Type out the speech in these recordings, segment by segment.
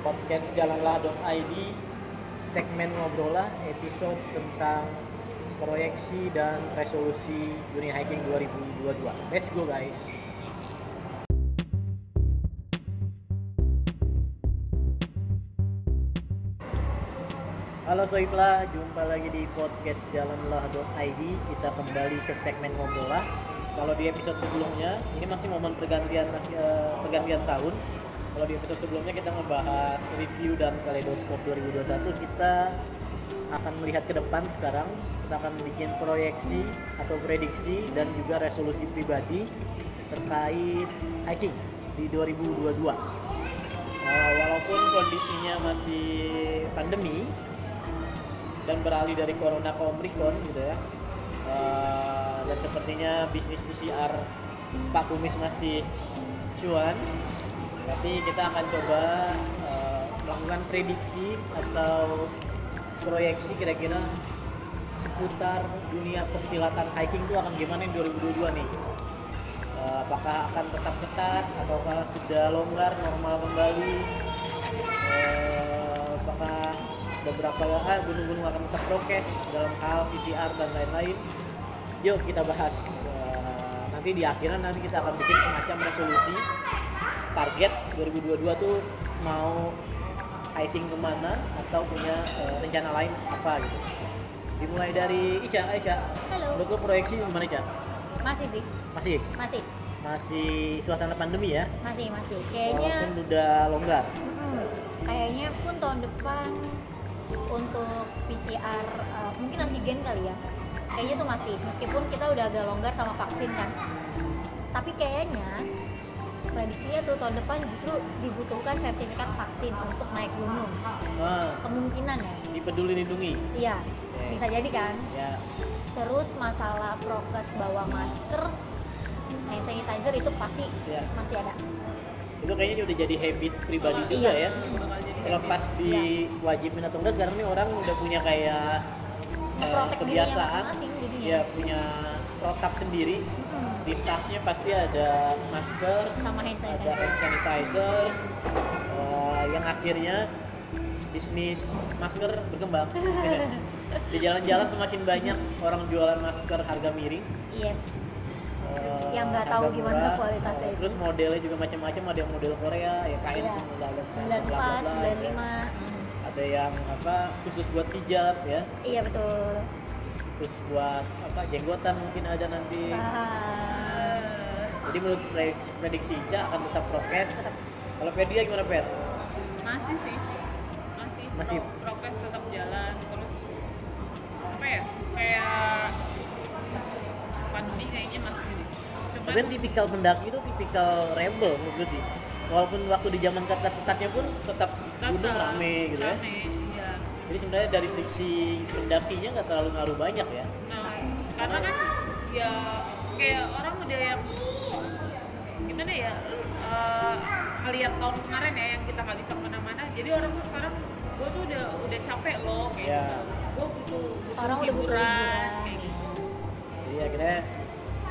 podcast jalanlah.id segmen ngobrolah episode tentang proyeksi dan resolusi dunia hiking 2022 let's go guys. Halo Soifla, jumpa lagi di podcast jalanlah.id Kita kembali ke segmen ngobrolah Kalau di episode sebelumnya, ini masih momen pergantian eh, pergantian tahun kalau di episode sebelumnya kita ngebahas review dan kaleidoskop 2021 kita akan melihat ke depan sekarang. Kita akan bikin proyeksi atau prediksi dan juga resolusi pribadi terkait hiking di 2022 uh, walaupun kondisinya masih pandemi dan beralih dari corona ke omikron gitu ya uh, dan sepertinya bisnis PCR Pak Kumis masih cuan Berarti kita akan coba uh, melakukan prediksi atau proyeksi kira-kira seputar dunia persilatan hiking itu akan gimana di 2022 nih. Uh, apakah akan tetap ketat ataukah sudah longgar normal kembali? Uh, apakah beberapa ah, gunung-gunung akan tetap prokes dalam hal PCR dan lain-lain? Yuk kita bahas. Nanti di akhiran nanti kita akan bikin semacam resolusi target 2022 tuh mau hiking ke mana atau punya uh, rencana lain apa gitu dimulai dari Ica, Ica Halo. menurut lo proyeksi gimana Ica? Masih sih, masih? masih, masih suasana pandemi ya? masih, masih. Kayaknya, walaupun udah longgar hmm, kayaknya pun tahun depan untuk PCR uh, mungkin antigen kali ya. Kayaknya tuh masih, meskipun kita udah agak longgar sama vaksin kan. Tapi kayaknya prediksinya tuh tahun depan justru dibutuhkan sertifikat vaksin untuk naik gunung. nah, Kemungkinan ya. di peduli lindungi Iya, bisa jadi kan. ya Terus masalah prokes bawa masker, hand sanitizer itu pasti ya masih ada. itu kayaknya udah jadi habit pribadi juga Iya. ya lepas di wajibin atau enggak sekarang nih orang udah punya kayak dirinya kebiasaan masing-masing jadinya. ya punya protap sendiri. Di tasnya pasti ada masker sama hand ada sanitizer. hand sanitizer eh, yang akhirnya bisnis masker berkembang di jalan-jalan semakin banyak orang jualan masker harga miring Yes. eh, Yang nggak tahu gimana murah. kualitasnya Eh, itu. terus modelnya juga macam-macam ada yang model Korea ya kain Iya. 94, 95. ada yang apa khusus buat pijat ya Iya betul. khusus buat apa jenggotan mungkin ada nanti Ah, jadi menurut prediksi, prediksi Ica akan tetap prokes kalau Fedia gimana Fer? masih sih masih Masih. Pro- prokes tetap jalan terus apa ya kayak pandemi kayaknya masih cuman Tapi tipikal pendaki itu tipikal rebel menurut gue sih. Walaupun waktu di zaman ketat-ketatnya pun tetap gunung rame gitu ya. rame, iya. Jadi sebenarnya dari sisi pendakinya nggak terlalu ngaruh banyak ya. nah karena kan ya kayak orang udah yang gimana ya eh, ngeliat tahun kemarin ya yang kita nggak bisa ke mana-mana jadi orang tuh sekarang gue tuh udah udah capek loh kayak Iya. gue butuh, butuh Orang udah butuh liburan. Kayak gitu akhirnya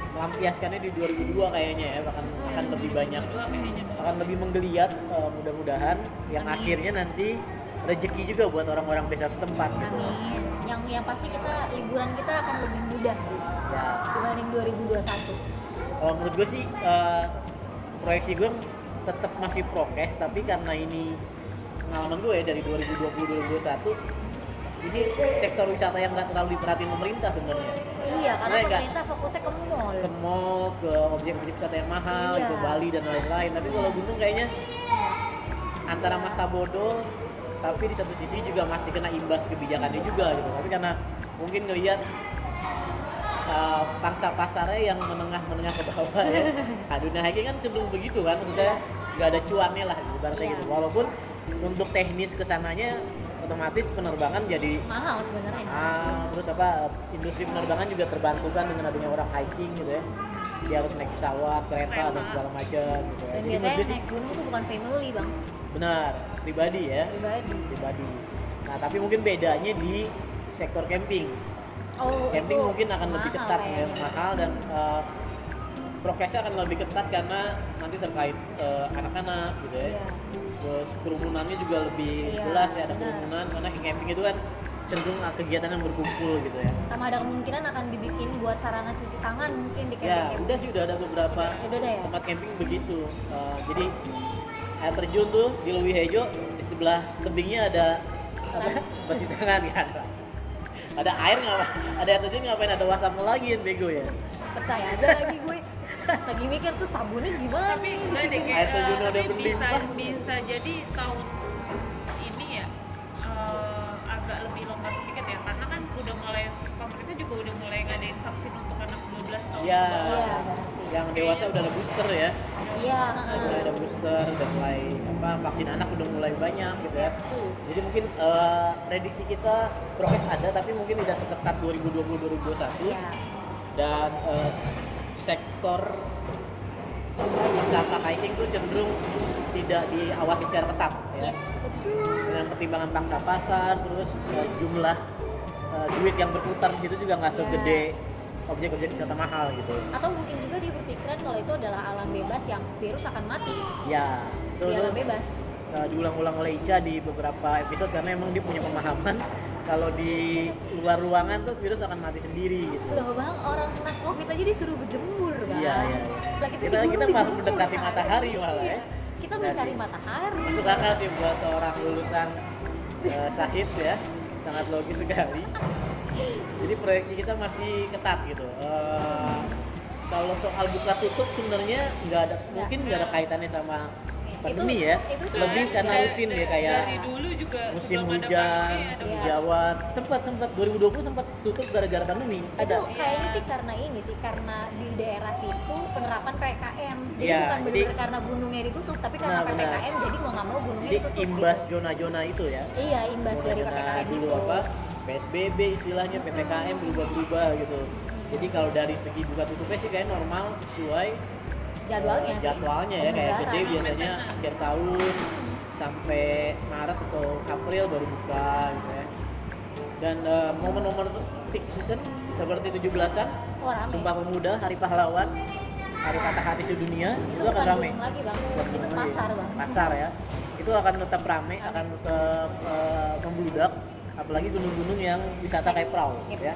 melampiaskannya di 2002 kayaknya ya bahkan akan lebih banyak Dua kayaknya akan lebih menggeliat eh, mudah-mudahan yang Amin. akhirnya nanti rezeki juga buat orang-orang desa setempat gitu. amin. Yang yang pasti kita liburan kita akan lebih mudah sih Ya, dibanding 2021. kalau menurut gue sih eh, proyeksi gue tetap masih prokes tapi karena ini pengalaman gue ya dari 2020 2021 ini sektor wisata yang nggak terlalu diperhatiin pemerintah sebenarnya Iya, karena nggak- pemerintah fokusnya ke mall. ke mall ke objek-objek wisata yang mahal Iya. ke Bali dan lain-lain tapi kalau gunung kayaknya antara masa bodoh tapi di satu sisi juga masih kena imbas kebijakannya juga gitu tapi karena mungkin ngelihat pangsa pasarnya yang menengah-menengah ke bawah ya nah, dunia hiking kan cenderung begitu kan maksudnya nggak ada cuannya lah gitu, ibaratnya Iya. gitu walaupun untuk teknis ke sananya otomatis penerbangan jadi Mahal sebenarnya. Ah, terus apa industri penerbangan juga terbantukan dengan adanya orang hiking gitu ya. Dia harus naik pesawat, kereta dan segala macam gitu ya. Dan Jadi biasanya naik gunung tuh bukan family, Bang. benar, pribadi ya, Pribadi. pribadi. Nah, tapi mungkin bedanya di sektor camping. Oh, Camping itu mungkin akan lebih ketat ya, kayaknya. mahal dan eh, prokesnya akan lebih ketat karena nanti terkait eh, anak-anak gitu ya. Iya. Terus kerumunannya juga lebih Iya, jelas ya ada benar. kerumunan karena camping itu kan cenderung kegiatan yang berkumpul gitu ya sama ada kemungkinan akan dibikin buat sarana cuci tangan mungkin di ya camping-camping udah sih udah ada beberapa Ya udah ada ya tempat camping begitu Eh, jadi air terjun tuh di Lewi Hejo di sebelah tebingnya ada apa cuci tangan kan ada air nggak ada air terjun ngapain? Ada wasapnya lagi kan bego ya? Percaya aja lagi gue. Lagi mikir tuh sabunnya gimana tapi nih? enggak deh Air kayak terjun eh, udah tapi bisa berlimpah. bisa. Jadi tahun ini ya eh, agak lebih longgar sedikit ya. Karena kan udah mulai pemerintah juga udah mulai ngadain vaksin untuk anak 12 tahun Ya. iya sih. Yang dewasa udah ada booster ya. Iya udah ada booster udah mulai apa vaksin anak udah mulai banyak gitu ya. Betul. Jadi mungkin eh, prediksi kita prokes ada tapi mungkin tidak seketat 2020 2021 iya. Dan eh, sektor wisata hiking itu cenderung tidak diawasi secara ketat ya. Yes betul. Dengan pertimbangan pangsa pasar terus eh, jumlah eh, duit yang berputar di situ juga nggak Ya. segede objek-objek wisata mahal gitu. Atau mungkin juga dia berpikiran kalau itu adalah alam bebas yang virus akan mati. Ya itu alam tuh, bebas. Eh, diulang-ulang oleh Ica di beberapa episode karena emang dia punya pemahaman kalau di luar ruangan tuh virus akan mati sendiri gitu. Loh bang orang kena covid aja disuruh berjemur bang. Iya, iya. kita, Kita- kita malah mendekati kan? matahari malah Iya. ya. kita Iya mencari matahari. Masuk akal sih buat seorang lulusan eh, sahid ya. Sangat logis sekali. Jadi proyeksi kita masih ketat gitu. Eh, kalau soal buka tutup sebenarnya nggak ada mungkin nggak ada kaitannya sama pandemi ya. itu tuh lebih karena rutin ya kayak dari dulu juga musim hujan ada Iya. sempat sempat 2020 sempat tutup gara-gara pandemi. Itu ada. kayaknya sih karena ini sih karena di daerah situ penerapan ppkm jadi Iya, bukan benar karena gunungnya ditutup tapi karena Nah, benar. ppkm jadi mau nggak mau gunungnya jadi ditutup imbas gitu. zona-zona itu ya. Iya imbas dari ppkm dulu itu. apa PSBB istilahnya PPKM berubah-berubah gitu. Jadi kalau dari segi buka tutupnya sih kayak normal sesuai jadwalnya eh, sih. Jadwalnya ya kayak gede biasanya akhir tahun sampai Maret atau April baru buka gitu ya. Dan eh, momen-momen peak season seperti 17-an oh rame. Sumpah Pemuda Hari Pahlawan Hari Patah Hati Sedunia itu, itu, akan rame. lagi bang. Bukan itu lagi. pasar bang. Pasar ya. Itu akan tetap rame Rame. akan tetap eh, membludak apalagi gunung-gunung yang wisata kayak perahu Yep. ya.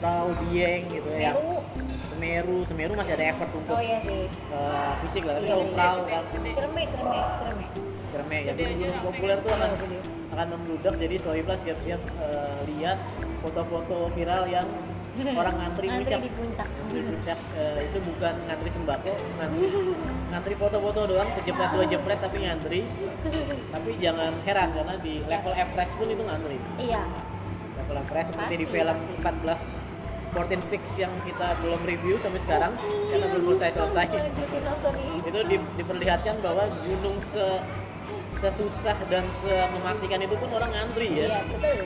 Perahu dieng gitu ya Semeru. Semeru masih ada effort untuk oh iya sih. eh, fisik lah. Tapi Iya kalau sih. perahu kan cerme cerme cerme. Cerme. Rame populer tuh akan Iya, akan membludak. Jadi sohiblah siap-siap eh, lihat foto-foto viral yang orang ngantri antri puncak. di puncak. Di puncak eh, itu bukan ngantri sembako ngantri ngantri foto-foto doang sejepret dua jepret tapi ngantri. Tapi jangan heran karena di level Everest pun itu ngantri. Iya. Level Everest seperti di Pasti, film pasti. 14 14 Peaks yang kita belum review sampai sekarang karena Iya, belum lupa selesai selesai nonton nih itu di- diperlihatkan bahwa gunung se sesusah dan mematikan itu pun orang ngantri ya. Iya betul.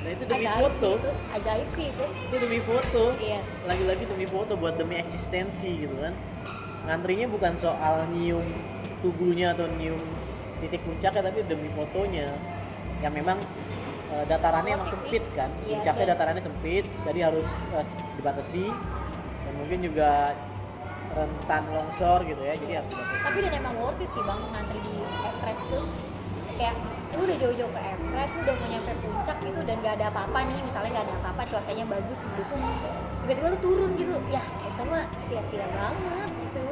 Nah itu demi ajaib foto. sih itu. Ajaib sih itu. Itu demi foto. Iya. Lagi-lagi demi foto buat demi eksistensi gitu kan. Ngantrinya bukan soal nyium tubuhnya atau nyium titik puncaknya tapi demi fotonya. Yang memang eh, datarannya emang sempit kan? Iya, puncaknya dan- datarannya sempit jadi harus eh, dibatasi. Dan mungkin juga rentan longsor gitu ya jadi harus dibatasi. Tapi dan emang worth it sih bang ngantri di Everest tuh. Kayak lu udah jauh-jauh ke Everest lu udah mau nyampe puncak gitu dan gak ada apa-apa nih misalnya gak ada apa-apa cuacanya bagus mendukung tiba-tiba lu turun gitu. Ya itu mah sia-sia banget gitu.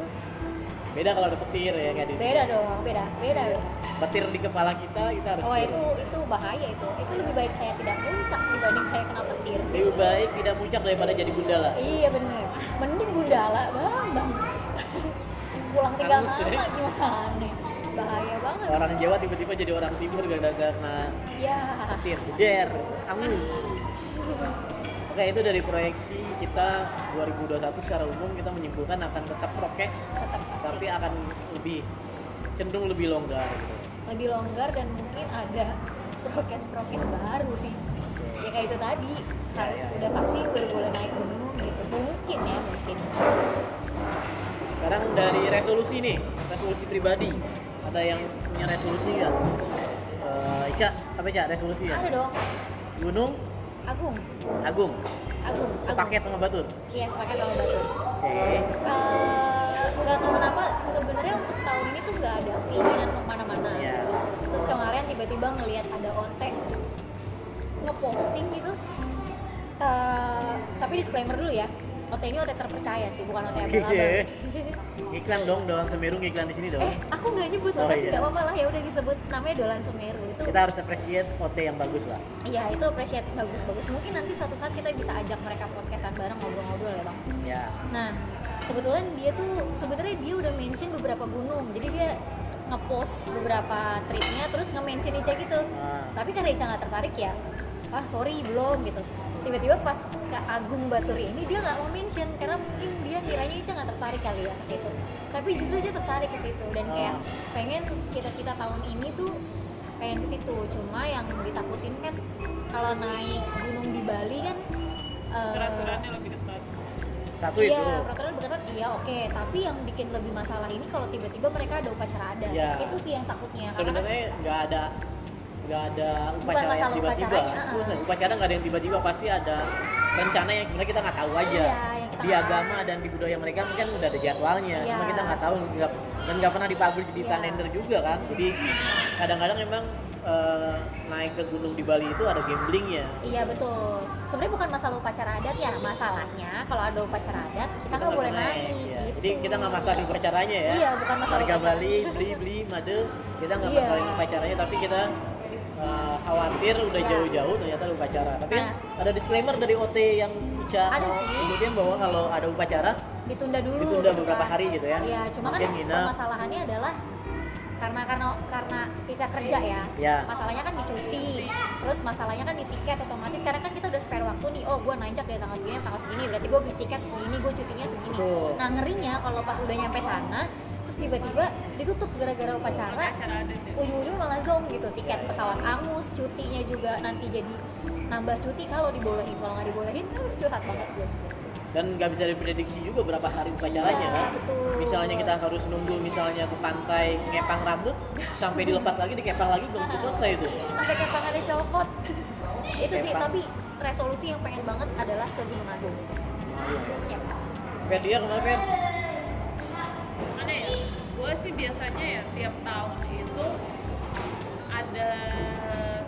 Beda kalau ada petir ya kayak di beda dong beda beda beda petir di kepala kita kita harus oh turun. itu itu bahaya itu. Itu lebih baik saya tidak puncak dibanding saya kena petir. Sih lebih baik tidak puncak daripada jadi gundala iya bener. Mending gundala bang bang. Pulang tinggal ya. nama gimana bahaya banget. Orang Jawa tiba-tiba jadi orang timur gara-gara karena ya petir. Der angus. Oke itu dari proyeksi kita 2021 secara umum kita menyimpulkan akan tetap prokes tetap pasti. tapi akan lebih cenderung lebih longgar gitu. Lebih longgar dan mungkin ada prokes-prokes baru sih. Ya kayak itu tadi Ya, harus ya, ya. udah vaksin baru boleh naik gunung gitu. Mungkin ya mungkin. Sekarang dari resolusi nih resolusi pribadi. Ada yang punya resolusi nggak? Eh, Ica apa Ica resolusi ya? Ada dong. Gunung? Agung. Agung. Agung sepaket sama Batur iya sepaket sama Batur oke. Eh, nggak tahu kenapa sebenarnya untuk tahun ini tuh nggak ada keinginan mau ke mana-mana. Ya terus tiba-tiba ngelihat ada OT ngeposting gitu Eh, tapi disclaimer dulu ya OT ini OT terpercaya sih bukan OT abal-abal Iklan dong, Dolan Semeru ngiklan di sini dong. eh aku nggak nyebut Oh, tapi iya. nggak apa-apa lah ya udah disebut namanya Dolan Semeru itu Kita harus appreciate OT yang bagus lah. iya itu appreciate bagus-bagus mungkin nanti suatu saat kita bisa ajak mereka podcastan bareng ngobrol-ngobrol ya bang Ya. Nah, kebetulan dia tuh sebenarnya dia udah mention beberapa gunung. Jadi dia ngepost beberapa tripnya terus nge-mention Ica gitu. Ah. Tapi karena Ica nggak tertarik ya, ah sorry belum gitu. Tiba-tiba pas ke Agung Baturi ini dia nggak mau mention karena mungkin dia kiranya Ica nggak tertarik kali ya ke situ. Tapi justru Ica tertarik ke situ dan kayak Ah. pengen cita-cita tahun ini tuh pengen ke situ. Cuma yang ditakutin kan kalau naik gunung di Bali kan eh, lebih ketat Satu iya, itu. peraturan berketat iya oke. Tapi yang bikin lebih masalah ini kalau tiba-tiba mereka ada upacara adat. Iya. Itu sih yang takutnya. Kan Sebenarnya nggak ada nggak ada upacara yang tiba-tiba. Terus upacara nggak ada yang tiba-tiba pasti ada rencana yang sebenarnya kita nggak tahu aja. Iya, kita di agama dan di budaya mereka mungkin udah ada jadwalnya, Iya. cuma kita nggak tahu dan nggak pernah dipublish di Iya. kalender juga kan. Jadi kadang-kadang memang eh, naik ke gunung di Bali itu ada gamblingnya. Iya betul. Sebenarnya bukan masalah upacara adat ya. Masalahnya kalau ada upacara adat kita nggak boleh langsung naik. Iya. Gitu. Jadi kita nggak masalah di upacaranya ya. Iya, bukan masalah Warga upacara. Bali beli beli made kita nggak Iya. masalah upacaranya tapi kita eh, khawatir udah Iya. jauh-jauh ternyata ada upacara. Tapi Nah. ada disclaimer dari OT yang Ica Ada sih. sebutin bahwa kalau ada upacara Ditunda dulu. Ditunda gitu beberapa kan. hari gitu ya. Iya, cuma kan nginep. permasalahannya adalah karena karena karena Ica kerja ya. Ya. Masalahnya kan di cuti. Terus masalahnya kan di tiket otomatis karena kan kita udah spare waktu nih. Oh, gue nanjak dari tanggal segini tanggal segini. Berarti gue beli tiket segini, gue cutinya segini. Betul. Nah, ngerinya kalau pas udah nyampe sana terus tiba-tiba ditutup gara-gara upacara ujung-ujung malah zong gitu tiket pesawat angus cutinya juga nanti jadi nambah cuti kalau dibolehin kalau nggak dibolehin uh, curhat banget gue dan nggak bisa diprediksi juga berapa hari upacaranya Iya, kan. betul. Misalnya kita harus nunggu misalnya ke pantai ngepang rambut sampai dilepas lagi dikepang lagi belum selesai itu. sampai kayak tangannya copot itu sih Kepang. tapi resolusi yang pengen banget adalah ke Gunung Agung ya. Fer dia ke mana Fer? mana ya gue sih biasanya ya tiap tahun itu ada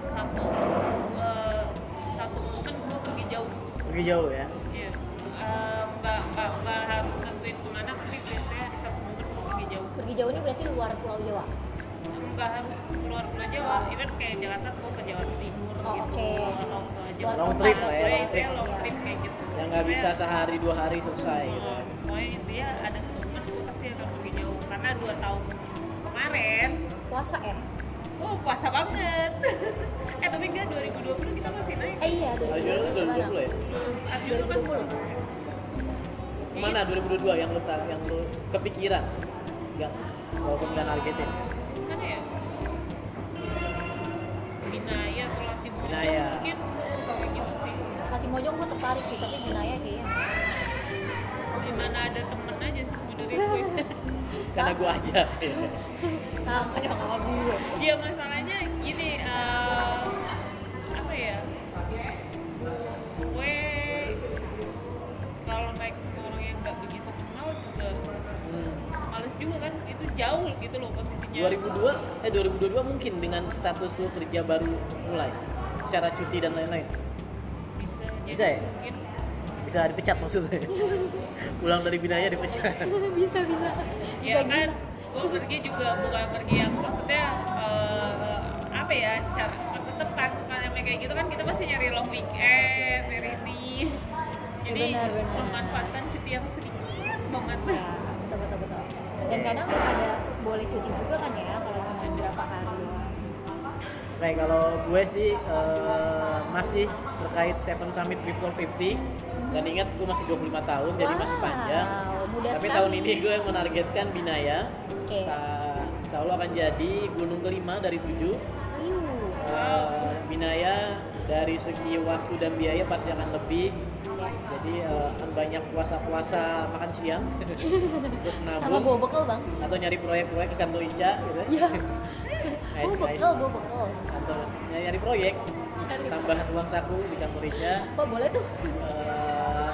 satu eh, satu momen gue pergi jauh Pergi jauh ya. Jauh ini berarti luar Pulau Jawa? Nggak harus keluar pulau Jawa. Even kayak Jakarta gue ke Jawa Timur Oh, gitu. oke. atau ke Luar Jawa Long trip lah ya, long trip. long trip kayak gitu. Yang nggak bisa sehari dua hari selesai gitu. Oh, pokoknya intinya ada momen gue pasti akan pergi jauh. Karena dua tahun kemarin puasa ya? Oh puasa banget. Eh tapi enggak 2020 kita masih naik. Eh iya Ayo 2020 sekarang. 2020 ya. Aduh, itu kan 2020 Ke mana 2022 yang lu yang lu kepikiran? Enggak. Walaupun nggak nargetin. mana ya Binaya atau Latimojong Binaya. mungkin kayak gitu sih Latimojong gue tertarik sih tapi Binaya kayaknya di mana ada temen aja sih sebenarnya gue Karena gua aja. sama dong sama gue ya masalahnya gini eh, gitu loh posisinya. 2002 eh 2022 mungkin dengan status lu kerja baru mulai secara cuti dan lain-lain? Bisa Bisa ya? mungkin. Bisa dipecat maksudnya? Pulang dari binaya dipecat. Bisa bisa. Bisa ya kan? Gue pergi juga bukan pergi yang maksudnya eh, apa ya cara tetep kan bukan yang kayak gitu kan kita pasti nyari long weekend nyari ini. Jadi benar, benar. memanfaatkan cuti yang sedikit banget. Ya dan kadang ada boleh cuti juga kan ya kalau cuma beberapa hari doang Oke, kalau gue sih eh, masih terkait Seven Summit Before 50 dan ingat gue masih 25 tahun jadi masih panjang. muda Tapi sekali. tahun ini gue menargetkan Binaya. Oke. Uh, insya Allah akan jadi gunung kelima dari tujuh. Iu. Eh, Binaya dari segi waktu dan biaya pasti akan lebih. Jadi akan banyak puasa-puasa makan siang. Untuk sama nabung bawa bekal bang. Atau nyari proyek-proyek di kantor Ica gitu. ya Nice, bawa bekal bawa bekal. Kantor nyari proyek. Tambahan uang saku di kantor Ica. kok boleh tuh. Eh,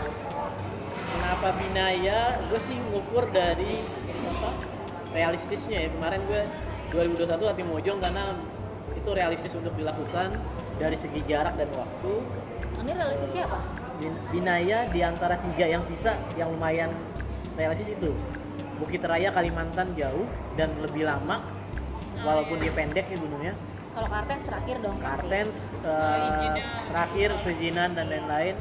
kenapa Binaya gue sih ngukur dari apa realistisnya ya. Kemarin gue 2021 hati mojong karena itu realistis untuk dilakukan dari segi jarak dan waktu. Ini realisasi apa? Bin- Binaya di antara tiga yang sisa yang lumayan realistis itu. Bukit Raya Kalimantan jauh dan lebih lama walaupun dia pendek ya gunungnya. Kalau Kartens terakhir dong. Kartens Oh, izinnya. terakhir perizinan dan lain-lain.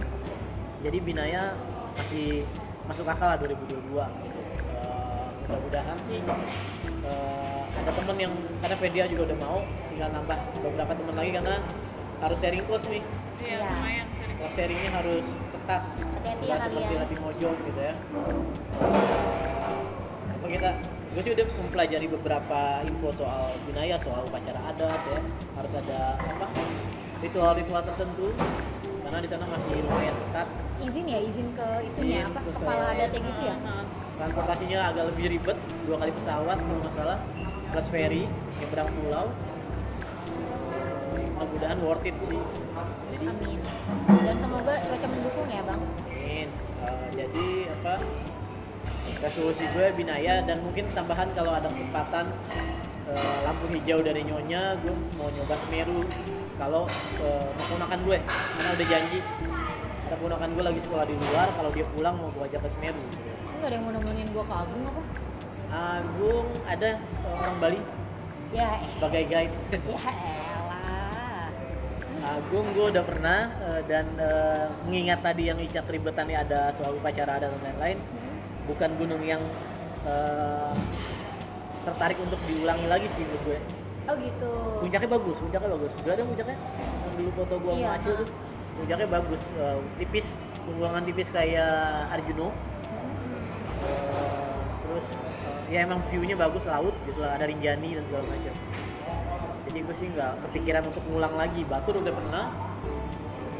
Jadi Binaya masih masuk akal lah 2022. Eh, mudah-mudahan sih eh, ada temen yang karena Fedia juga udah mau tinggal nambah beberapa teman lagi karena harus sharing cost nih. Iya, Iya. lumayan. Cost sharingnya harus ketat. Hati-hati ya seperti latih mojo gitu ya. Apa kita gue sih udah mempelajari beberapa info soal Binaya, soal upacara adat ya. Harus ada apa? ritual-ritual tertentu karena di sana masih lumayan ketat. Izin ya, izin ke itunya Izin apa? ke Kepala adatnya gitu ya? Transportasinya agak lebih ribet, dua kali pesawat kalau nggak salah, plus ferry nyebrang pulau. Mudah-mudahan worth it sih. Jadi Amin. Dan semoga cuaca mendukung ya, Bang. Amin. Eh, jadi apa resolusi gue binaya dan mungkin tambahan kalau ada kesempatan eh, lampu hijau dari nyonya gue mau nyoba Semeru kalau eh, mau ponakan gue karena udah janji ada ponakan gue lagi sekolah di luar kalau dia pulang mau gue ajak ke Semeru Enggak ada yang mau nemenin gua ke Agung apa? Agung ada eh, orang Bali Ya, eh, sebagai guide ya elah. Agung gue udah pernah eh, dan eh, mengingat tadi yang Ica keribetannya ada soal upacara adat dan lain-lain bukan gunung yang eh, tertarik untuk diulangi lagi sih menurut gue. Oh gitu. puncaknya bagus puncaknya bagus. Ada puncaknya. Yang dulu foto gue Iya. sama Acil tuh puncaknya bagus eh, tipis tunggangan tipis kayak Arjuno Eh, terus eh, ya emang view-nya bagus laut gitu lah ada Rinjani dan segala macam jadi gue sih nggak kepikiran untuk ngulang lagi Batur udah pernah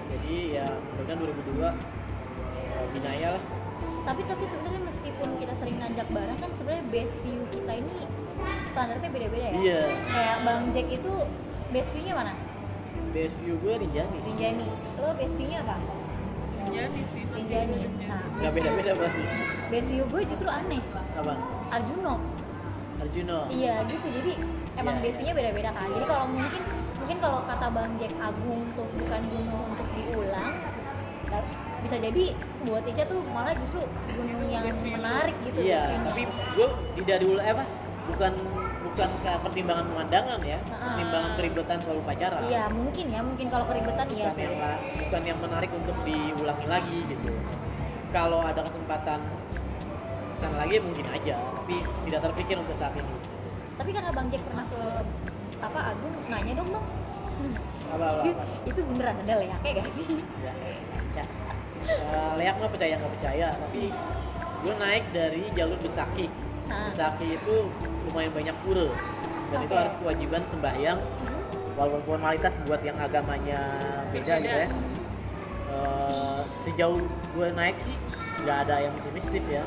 jadi ya mudah-mudahan 2002 eh, Binaya lah Tapi tapi sebenarnya meskipun kita sering nanjak bareng kan sebenarnya base view kita ini standarnya beda-beda ya. iya Kayak Bang Jack itu base view-nya mana? base view gue Rinjani Rinjani. Lo base view-nya apa? Rinjani sih. Rinjani. Nah, nggak beda-beda pasti base view gue justru aneh. apa Arjuno. Arjuno Iya gitu. Jadi emang Iya, base view-nya beda-beda kan. Jadi kalau mungkin mungkin kalau kata Bang Jack Agung tuh bukan gunung untuk diulang, nah, bisa jadi buat Ica tuh malah justru gunung yang menarik gitu iya tapi gue tidak diul eh, apa? Bukan bukan ke pertimbangan pemandangan ya. Ah. pertimbangan keribetan soal upacara Iya mungkin ya, mungkin kalau keribetan iya sih. yang bukan yang menarik untuk diulangi lagi gitu. Kalau ada kesempatan sana lagi mungkin aja tapi tidak terpikir untuk saat ini Tapi karena Bang Jack pernah ke apa Agung nanya dong dong. apa apa, apa. itu beneran ada leaknya gak sih? ya baca Eh, leak mah percaya nggak percaya. Tapi gue naik dari jalur Besaki. Nah, Besaki itu lumayan banyak pura. Dan itu harus kewajiban sembahyang. Walaupun formalitas buat yang agamanya beda gitu ya. Eh, sejauh gue naik sih nggak ada yang mistis ya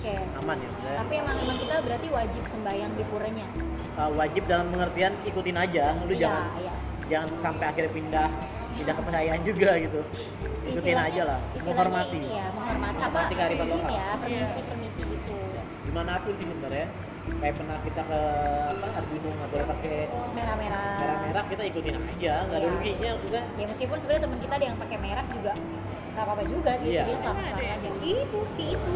oke. aman ya sebenarnya. Tapi emang emang kita berarti wajib sembahyang di puranya. Eh, wajib dalam pengertian ikutin aja lu Iya, jangan iya. jangan sampai akhirnya pindah pindah kepercayaan juga gitu ikutin Istilahnya- aja lah menghormati ini ya, menghormati apa kearifan izin lokal. ya, permisi permisi gitu. di mana pun sih sebenarnya kayak pernah kita ke apa Arjuno nggak boleh pakai Merah-merah. merah-merah kita ikutin aja nggak ada Iya. ruginya maksudnya Ya meskipun sebenarnya teman kita ada yang pakai merah juga nggak apa-apa juga gitu Iya. dia selamat selamat aja. Itu sih itu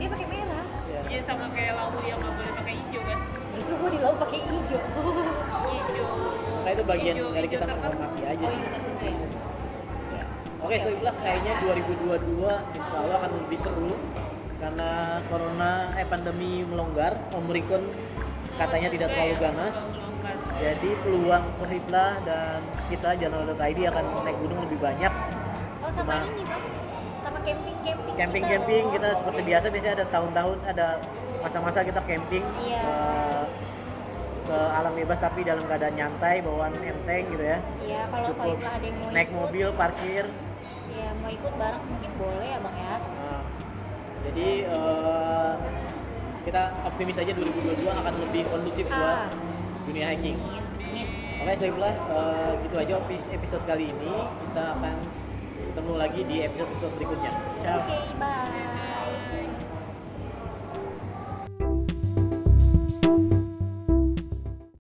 dia pakai merah. ya. Iya sama kayak laut yang nggak boleh pakai hijau kan. Justru gua di laut pakai hijau. Hijau. Maka itu bagian hijau- dari kita menghormati aja Oh sih iya ya. Ya. Oke, so itulah kayaknya 2022 insya Allah akan lebih seru karena corona eh pandemi melonggar, Omicron katanya tidak terlalu ganas. Melonggar. Jadi peluang Kohiblah dan kita Jalan.id akan naik gunung lebih banyak. Oh sama Cuma- ini bang, sama camping camping. Camping-camping kita seperti biasa biasanya ada tahun-tahun ada masa-masa kita camping Iya. eh, ke alam bebas tapi dalam keadaan nyantai, bawaan enteng gitu ya. Iya kalau soiblah ada yang mau Naik ikut, mobil, parkir, ya mau ikut bareng mungkin boleh ya bang ya. Nah, jadi eh, kita optimis aja 2022 akan lebih kondusif buat Amin. dunia hiking. Amin. Oke, Soiblah, eh, gitu aja episode kali ini. Kita akan ketemu lagi di episode-episode berikutnya. Oke, bye.